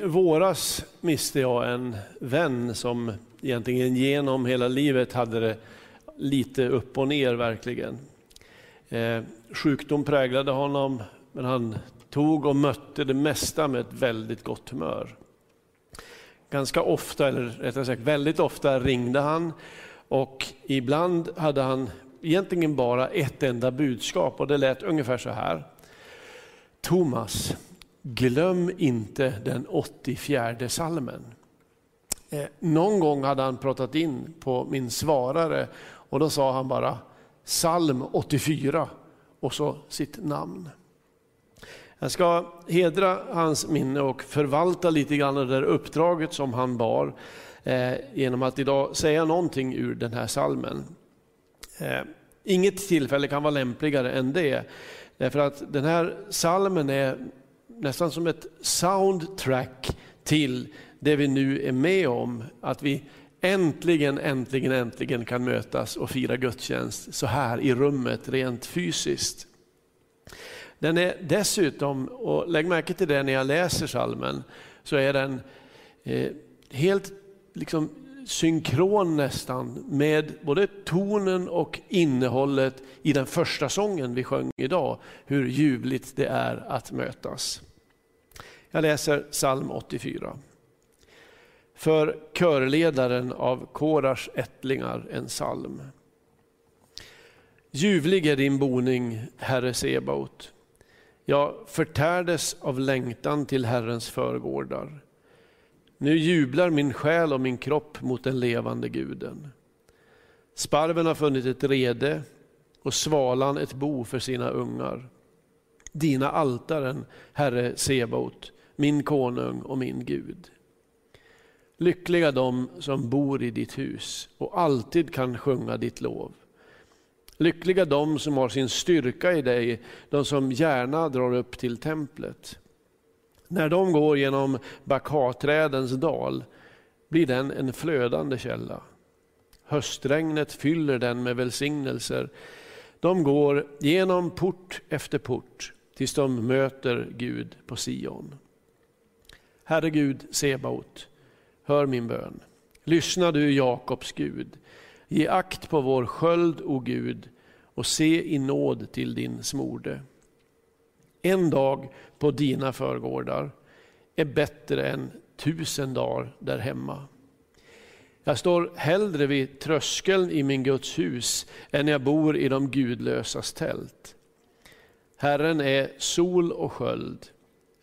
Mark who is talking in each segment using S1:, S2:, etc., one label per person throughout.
S1: I våras miste jag en vän som egentligen genom hela livet hade det lite upp och ner verkligen. Eh, sjukdom präglade honom, men han tog och mötte det mesta med ett väldigt gott humör. Ganska ofta, eller rättare sagt väldigt ofta ringde han och ibland hade han egentligen bara ett enda budskap och det lät ungefär så här. Thomas, glöm inte den 84 salmen. Eh, någon gång hade han pratat in på min svarare och då sa han bara psalm 84 och så sitt namn. Jag ska hedra hans minne och förvalta lite grann det där uppdraget som han bar eh, genom att idag säga någonting ur den här salmen. Eh, inget tillfälle kan vara lämpligare än det. Därför att den här salmen är nästan som ett soundtrack till det vi nu är med om. Att vi äntligen, äntligen, äntligen kan mötas och fira gudstjänst så här i rummet rent fysiskt. Den är dessutom, och lägg märke till det när jag läser salmen, så är den eh, helt liksom synkron nästan med både tonen och innehållet i den första sången vi sjöng idag. Hur ljuvligt det är att mötas. Jag läser psalm 84. För körledaren av Korars ättlingar en psalm. Ljuvlig är din boning, Herre Sebaot. Jag förtärdes av längtan till Herrens förgårdar. Nu jublar min själ och min kropp mot den levande guden. Sparven har funnit ett rede och svalan ett bo för sina ungar. Dina altaren, Herre Sebaot, min konung och min Gud. Lyckliga de som bor i ditt hus och alltid kan sjunga ditt lov. Lyckliga de som har sin styrka i dig, de som gärna drar upp till templet. När de går genom bakaträdens dal blir den en flödande källa. Höstregnet fyller den med välsignelser. De går genom port efter port tills de möter Gud på Sion. Herre Gud Sebaot, hör min bön. Lyssna du Jakobs Gud. Ge akt på vår sköld, o Gud, och se i nåd till din smorde. En dag på dina förgårdar är bättre än tusen dagar där hemma. Jag står hellre vid tröskeln i min Guds hus än jag bor i de gudlösas tält. Herren är sol och sköld.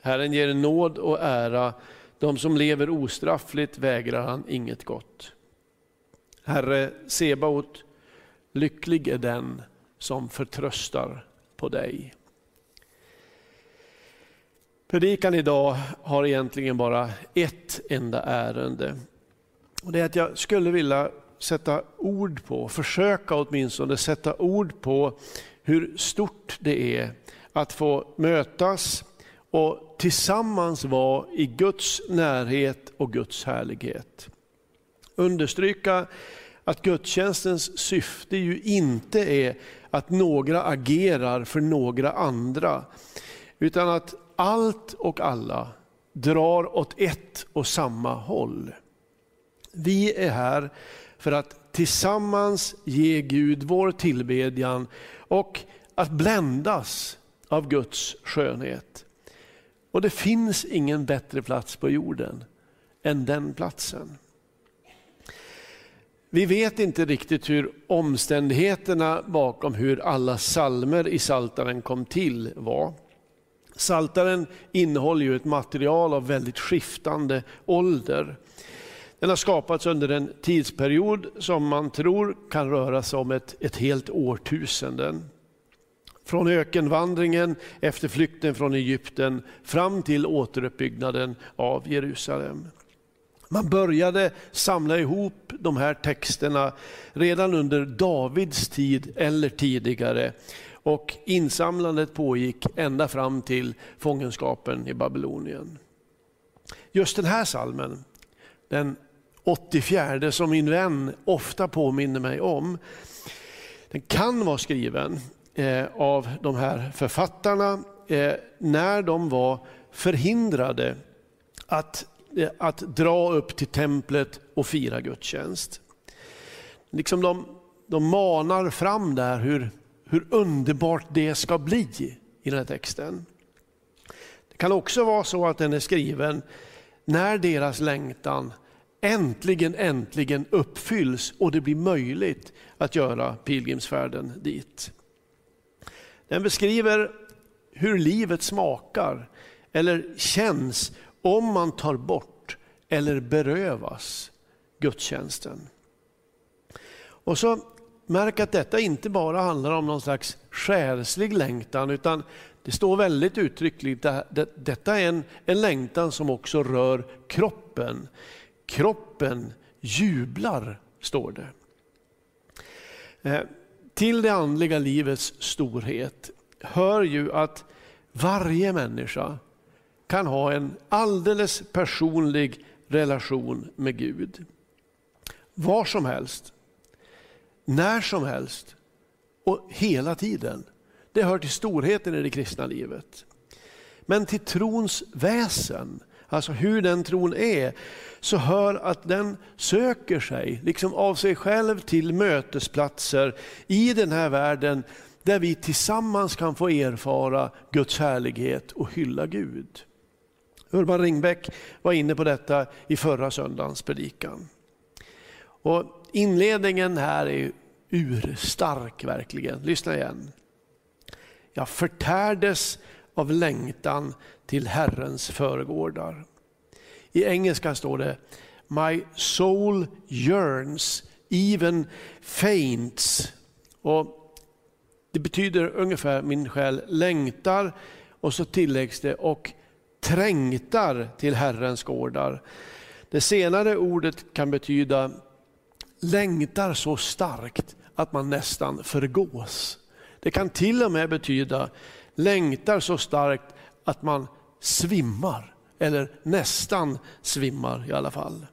S1: Herren ger nåd och ära. De som lever ostraffligt vägrar han inget gott. Herre Sebaot, lycklig är den som förtröstar på dig. Predikan idag har egentligen bara ett enda ärende. Och det är att jag skulle vilja sätta ord på, försöka åtminstone sätta ord på hur stort det är att få mötas och tillsammans vara i Guds närhet och Guds härlighet. Understryka att gudstjänstens syfte ju inte är att några agerar för några andra, utan att allt och alla drar åt ett och samma håll. Vi är här för att tillsammans ge Gud vår tillbedjan och att bländas av Guds skönhet. Och det finns ingen bättre plats på jorden än den platsen. Vi vet inte riktigt hur omständigheterna bakom hur alla salmer i Saltaren kom till var. Saltaren innehåller ju ett material av väldigt skiftande ålder. Den har skapats under en tidsperiod som man tror kan röra sig om ett, ett helt årtusende. Från ökenvandringen efter flykten från Egypten fram till återuppbyggnaden av Jerusalem. Man började samla ihop de här texterna redan under Davids tid eller tidigare. Och insamlandet pågick ända fram till fångenskapen i Babylonien. Just den här salmen, den 84 som min vän ofta påminner mig om, den kan vara skriven eh, av de här författarna eh, när de var förhindrade att, eh, att dra upp till templet och fira gudstjänst. Liksom de, de manar fram där hur, hur underbart det ska bli i den här texten. Det kan också vara så att den är skriven när deras längtan äntligen, äntligen uppfylls och det blir möjligt att göra pilgrimsfärden dit. Den beskriver hur livet smakar eller känns om man tar bort eller berövas gudstjänsten. Och så märk att detta inte bara handlar om någon slags själslig längtan utan det står väldigt uttryckligt att detta är en, en längtan som också rör kroppen. Kroppen jublar, står det. Eh, till det andliga livets storhet hör ju att varje människa kan ha en alldeles personlig relation med Gud. Var som helst, när som helst och hela tiden. Det hör till storheten i det kristna livet. Men till trons väsen, alltså hur den tron är, så hör att den söker sig, liksom av sig själv, till mötesplatser i den här världen där vi tillsammans kan få erfara Guds härlighet och hylla Gud. Urban Ringbäck var inne på detta i förra söndagens predikan. Och inledningen här är urstark verkligen. Lyssna igen. Jag förtärdes av längtan till Herrens föregårdar. I engelska står det My soul yearns, even faints. Och det betyder ungefär min själ längtar och så tilläggs det och trängtar till Herrens gårdar. Det senare ordet kan betyda längtar så starkt att man nästan förgås. Det kan till och med betyda längtar så starkt att man svimmar, eller nästan svimmar i alla fall.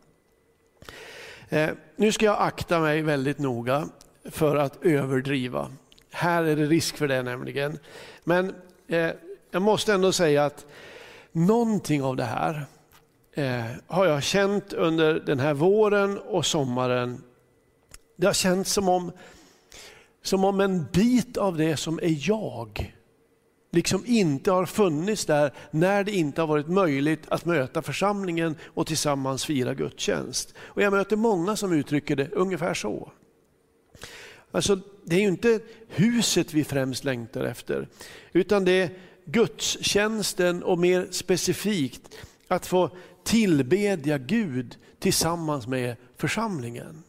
S1: Eh, nu ska jag akta mig väldigt noga för att överdriva. Här är det risk för det nämligen. Men eh, jag måste ändå säga att någonting av det här eh, har jag känt under den här våren och sommaren. Det har känts som om som om en bit av det som är jag liksom inte har funnits där när det inte har varit möjligt att möta församlingen och tillsammans fira gudstjänst. Och jag möter många som uttrycker det ungefär så. Alltså, det är ju inte huset vi främst längtar efter, utan det är gudstjänsten och mer specifikt att få tillbedja Gud tillsammans med församlingen.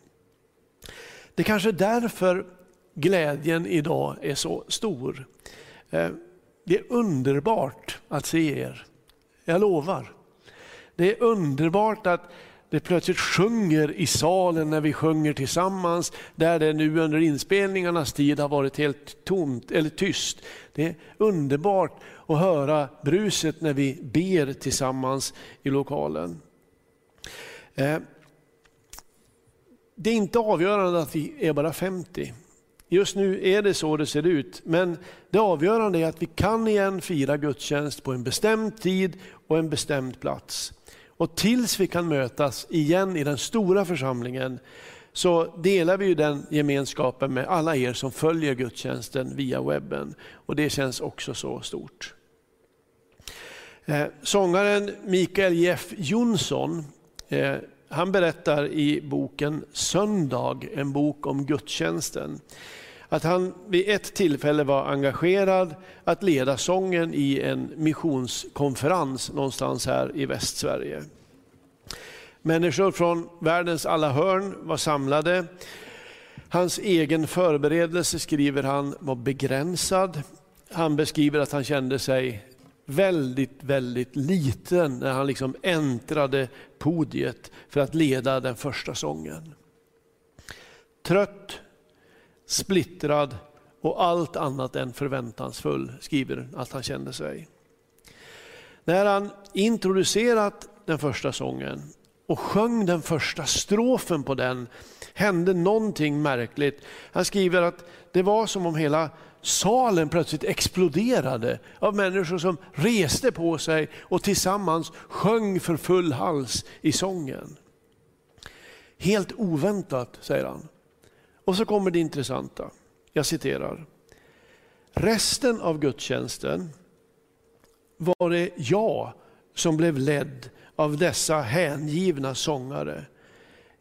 S1: Det är kanske är därför glädjen idag är så stor. Eh, det är underbart att se er, jag lovar. Det är underbart att det plötsligt sjunger i salen när vi sjunger tillsammans, där det nu under inspelningarnas tid har varit helt tomt eller tyst. Det är underbart att höra bruset när vi ber tillsammans i lokalen. Eh, det är inte avgörande att vi är bara 50. Just nu är det så det ser ut, men det avgörande är att vi kan igen fira gudstjänst på en bestämd tid och en bestämd plats. Och tills vi kan mötas igen i den stora församlingen så delar vi ju den gemenskapen med alla er som följer gudstjänsten via webben. Och det känns också så stort. Eh, sångaren Mikael Jeff Jonsson eh, han berättar i boken Söndag, en bok om gudstjänsten, att han vid ett tillfälle var engagerad att leda sången i en missionskonferens någonstans här i Västsverige. Människor från världens alla hörn var samlade. Hans egen förberedelse, skriver han, var begränsad. Han beskriver att han kände sig väldigt, väldigt liten när han liksom äntrade podiet för att leda den första sången. Trött, splittrad och allt annat än förväntansfull, skriver att han kände sig. När han introducerat den första sången och sjöng den första strofen på den hände någonting märkligt. Han skriver att det var som om hela salen plötsligt exploderade av människor som reste på sig och tillsammans sjöng för full hals i sången. Helt oväntat, säger han. Och så kommer det intressanta. Jag citerar. Resten av gudstjänsten var det jag som blev ledd av dessa hängivna sångare.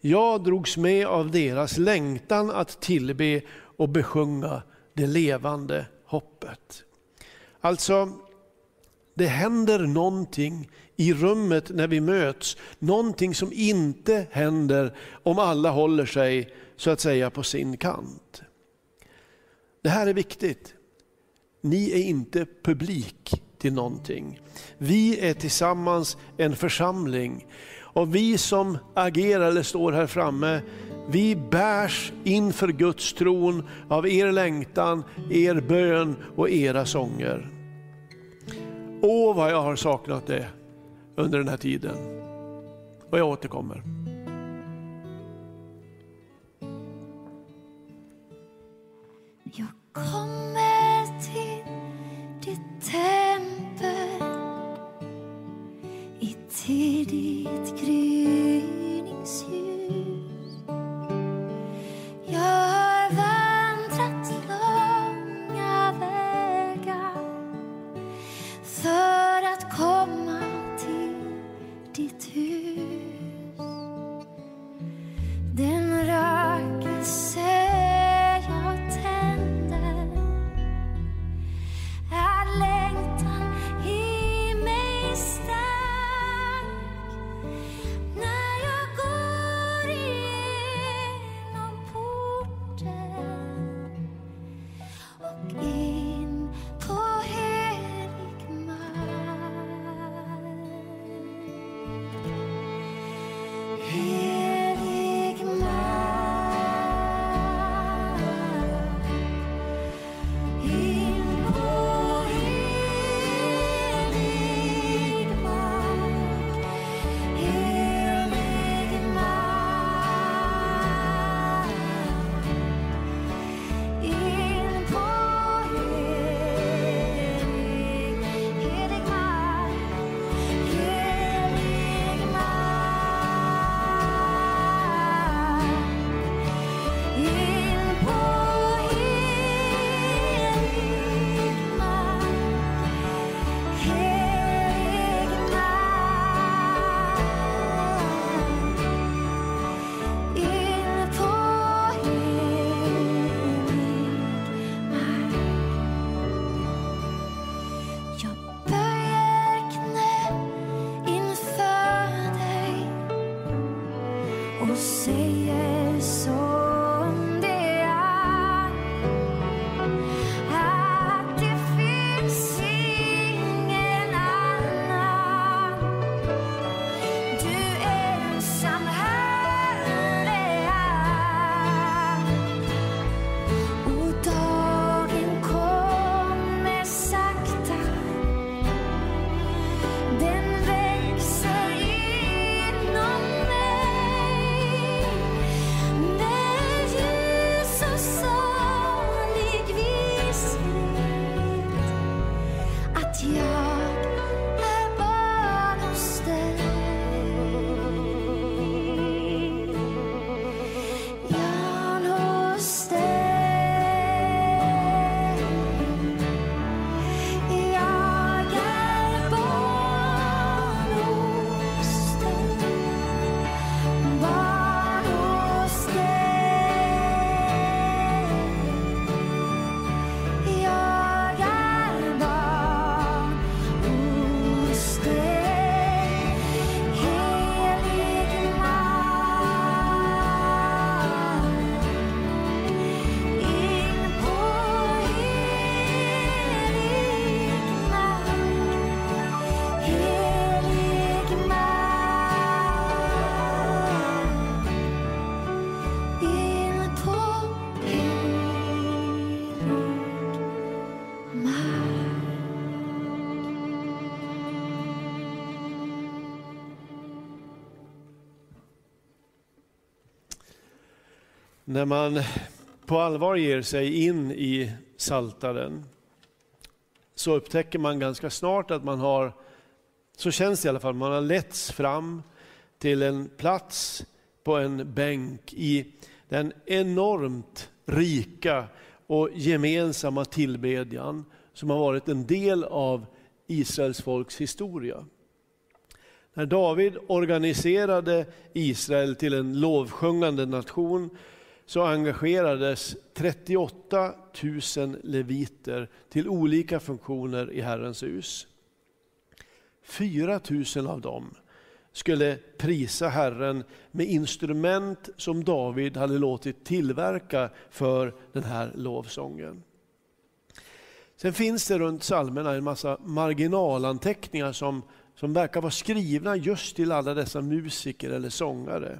S1: Jag drogs med av deras längtan att tillbe och besjunga det levande hoppet. Alltså, det händer någonting i rummet när vi möts. Någonting som inte händer om alla håller sig så att säga på sin kant. Det här är viktigt. Ni är inte publik till någonting. Vi är tillsammans en församling. Och vi som agerar eller står här framme, vi bärs inför Guds tron av er längtan, er bön och era sånger. Åh vad jag har saknat det under den här tiden. Och jag återkommer.
S2: Jag kommer till ditt tält ser ditt gryningsljus.
S1: När man på allvar ger sig in i Saltaren så upptäcker man ganska snart att man har, så känns det i alla fall, man har letts fram till en plats på en bänk i den enormt rika och gemensamma tillbedjan som har varit en del av Israels folks historia. När David organiserade Israel till en lovsjungande nation så engagerades 38 000 leviter till olika funktioner i Herrens hus. 4 000 av dem skulle prisa Herren med instrument som David hade låtit tillverka för den här lovsången. Sen finns det runt psalmerna en massa marginalanteckningar som, som verkar vara skrivna just till alla dessa musiker eller sångare.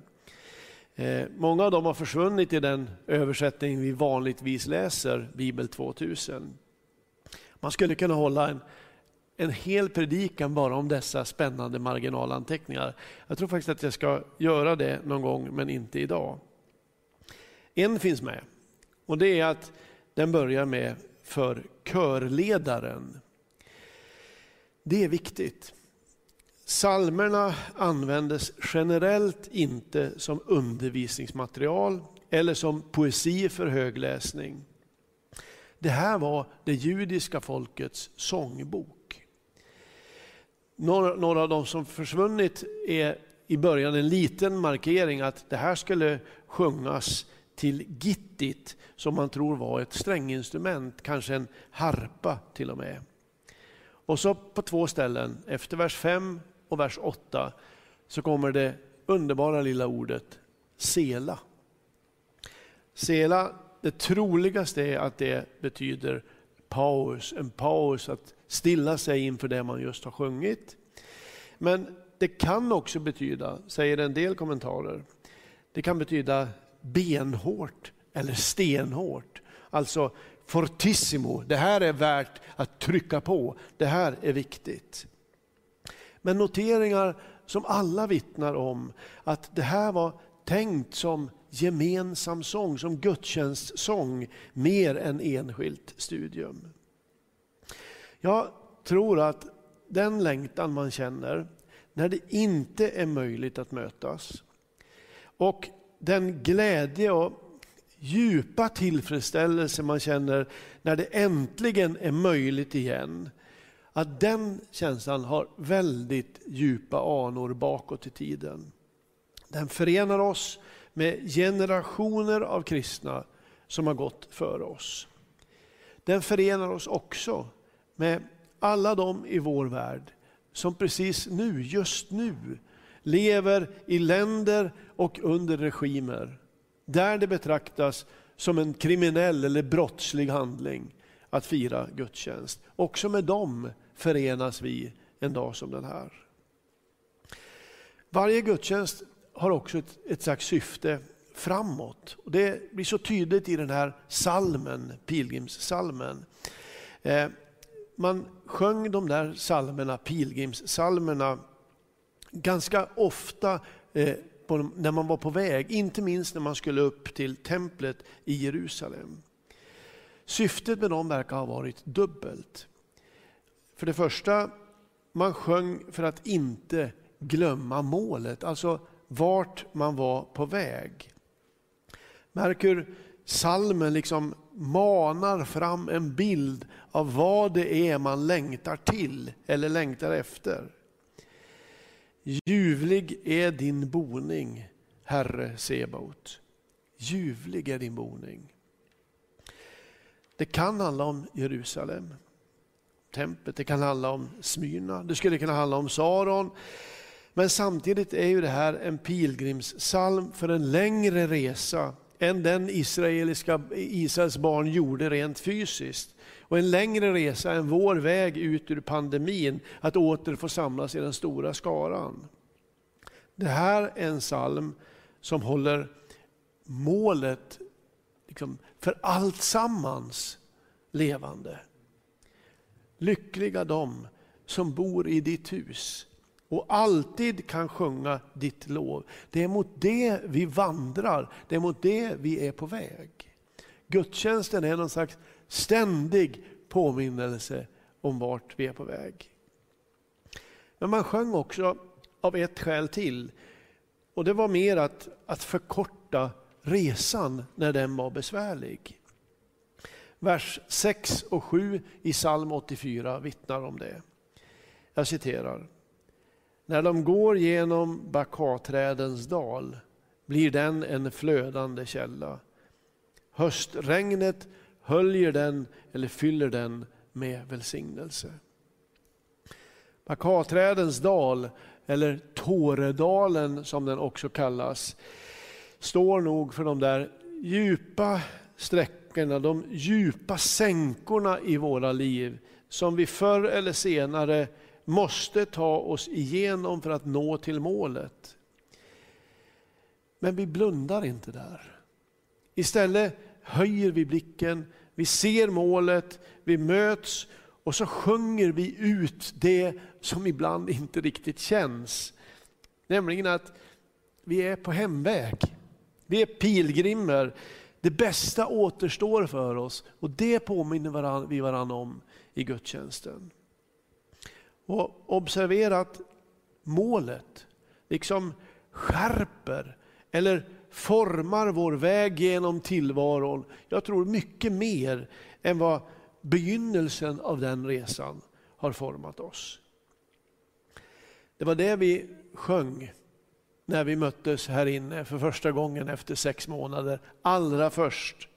S1: Eh, många av dem har försvunnit i den översättning vi vanligtvis läser, Bibel 2000. Man skulle kunna hålla en, en hel predikan bara om dessa spännande marginalanteckningar. Jag tror faktiskt att jag ska göra det någon gång, men inte idag. En finns med och det är att den börjar med för körledaren. Det är viktigt. Salmerna användes generellt inte som undervisningsmaterial eller som poesi för högläsning. Det här var det judiska folkets sångbok. Några, några av de som försvunnit är i början en liten markering att det här skulle sjungas till gittit som man tror var ett stränginstrument, kanske en harpa till och med. Och så på två ställen, efter vers 5 och vers 8, så kommer det underbara lilla ordet sela. Sela, det troligaste är att det betyder paus, en paus, att stilla sig inför det man just har sjungit. Men det kan också betyda, säger en del kommentarer, det kan betyda benhårt eller stenhårt. Alltså fortissimo, det här är värt att trycka på, det här är viktigt. Men noteringar som alla vittnar om att det här var tänkt som gemensam sång, som gudstjänstsång, mer än enskilt studium. Jag tror att den längtan man känner när det inte är möjligt att mötas och den glädje och djupa tillfredsställelse man känner när det äntligen är möjligt igen. Att den känslan har väldigt djupa anor bakåt i tiden. Den förenar oss med generationer av kristna som har gått före oss. Den förenar oss också med alla de i vår värld som precis nu, just nu, lever i länder och under regimer där det betraktas som en kriminell eller brottslig handling att fira gudstjänst. Också med dem förenas vi en dag som den här. Varje gudstjänst har också ett, ett slags syfte framåt. Och det blir så tydligt i den här salmen, pilgrimssalmen. Eh, man sjöng de där salmerna, pilgrimssalmerna, ganska ofta eh, på, när man var på väg, inte minst när man skulle upp till templet i Jerusalem. Syftet med dem verkar ha varit dubbelt. För det första, man sjöng för att inte glömma målet, alltså vart man var på väg. Märk hur salmen liksom manar fram en bild av vad det är man längtar till eller längtar efter. Ljuvlig är din boning, Herre Sebaot. Ljuvlig är din boning. Det kan handla om Jerusalem, templet, det kan handla om Smyrna, det skulle kunna handla om Saron. Men samtidigt är ju det här en pilgrimssalm för en längre resa än den israeliska, Israels barn gjorde rent fysiskt. Och en längre resa än vår väg ut ur pandemin, att åter få samlas i den stora skaran. Det här är en psalm som håller målet liksom, för allt sammans levande. Lyckliga de som bor i ditt hus och alltid kan sjunga ditt lov. Det är mot det vi vandrar, det är mot det vi är på väg. Gudstjänsten är någon slags ständig påminnelse om vart vi är på väg. Men man sjöng också av ett skäl till. Och det var mer att, att förkorta resan när den var besvärlig. Vers 6 och 7 i psalm 84 vittnar om det. Jag citerar. När de går genom bakaträdens dal blir den en flödande källa. Höstregnet höljer den eller fyller den med välsignelse. Bakaträdens dal, eller Tåredalen som den också kallas, står nog för de där djupa sträckorna, de djupa sänkorna i våra liv som vi förr eller senare måste ta oss igenom för att nå till målet. Men vi blundar inte där. Istället höjer vi blicken, vi ser målet, vi möts och så sjunger vi ut det som ibland inte riktigt känns. Nämligen att vi är på hemväg. Vi är pilgrimer. Det bästa återstår för oss och det påminner vi varandra om i gudstjänsten. Och observera att målet liksom skärper eller formar vår väg genom tillvaron. Jag tror mycket mer än vad begynnelsen av den resan har format oss. Det var det vi sjöng när vi möttes här inne för första gången efter sex månader. Allra först.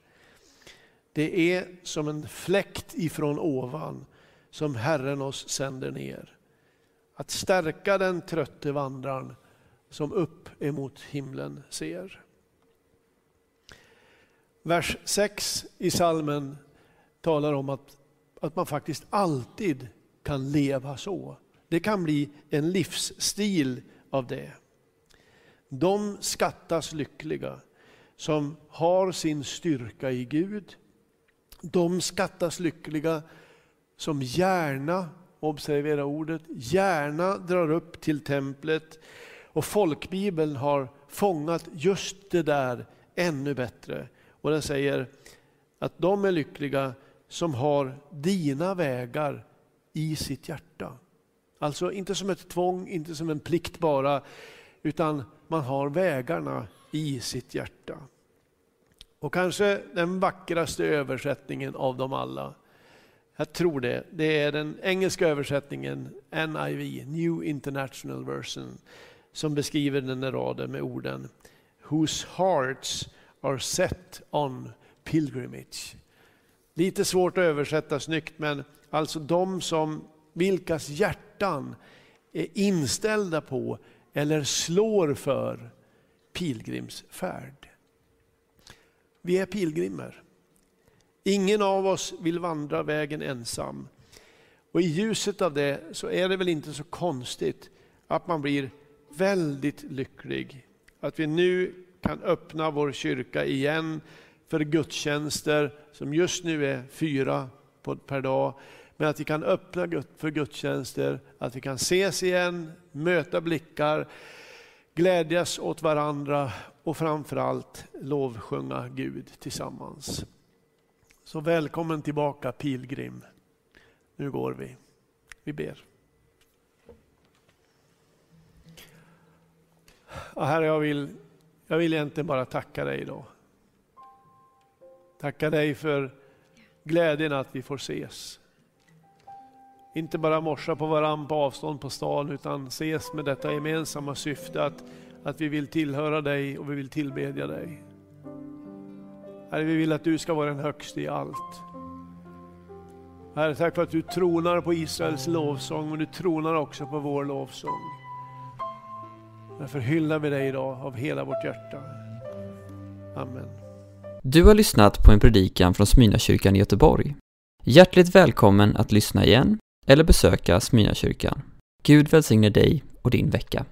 S1: Det är som en fläkt ifrån ovan som Herren oss sänder ner. Att stärka den trötte vandraren som upp emot himlen ser. Vers 6 i salmen talar om att, att man faktiskt alltid kan leva så. Det kan bli en livsstil av det. De skattas lyckliga som har sin styrka i Gud. De skattas lyckliga som gärna, observera ordet, gärna drar upp till templet. Och folkbibeln har fångat just det där ännu bättre. Och den säger att de är lyckliga som har dina vägar i sitt hjärta. Alltså inte som ett tvång, inte som en plikt bara, utan man har vägarna i sitt hjärta. Och kanske den vackraste översättningen av dem alla, jag tror det, det är den engelska översättningen NIV, New International Version, som beskriver den här raden med orden Whose hearts are set on pilgrimage. Lite svårt att översätta snyggt, men alltså de som, vilkas hjärtan är inställda på eller slår för pilgrimsfärd. Vi är pilgrimer. Ingen av oss vill vandra vägen ensam. Och i ljuset av det så är det väl inte så konstigt att man blir väldigt lycklig. Att vi nu kan öppna vår kyrka igen för gudstjänster som just nu är fyra per dag. Men att vi kan öppna för gudstjänster, att vi kan ses igen, möta blickar, glädjas åt varandra och framförallt lovsjunga Gud tillsammans. Så välkommen tillbaka pilgrim. Nu går vi. Vi ber. Ja, herre, jag vill, jag vill egentligen bara tacka dig idag. Tacka dig för glädjen att vi får ses. Inte bara morsa på varann på avstånd på stan utan ses med detta gemensamma syfte att, att vi vill tillhöra dig och vi vill tillbedja dig. Herre, vi vill att du ska vara den högste i allt. Herre, tack för att du tronar på Israels lovsång, men du tronar också på vår lovsång. Därför hyllar vi dig idag av hela vårt hjärta. Amen.
S3: Du har lyssnat på en predikan från Smyrnakyrkan i Göteborg. Hjärtligt välkommen att lyssna igen eller besöka Smyrnakyrkan. Gud välsigne dig och din vecka.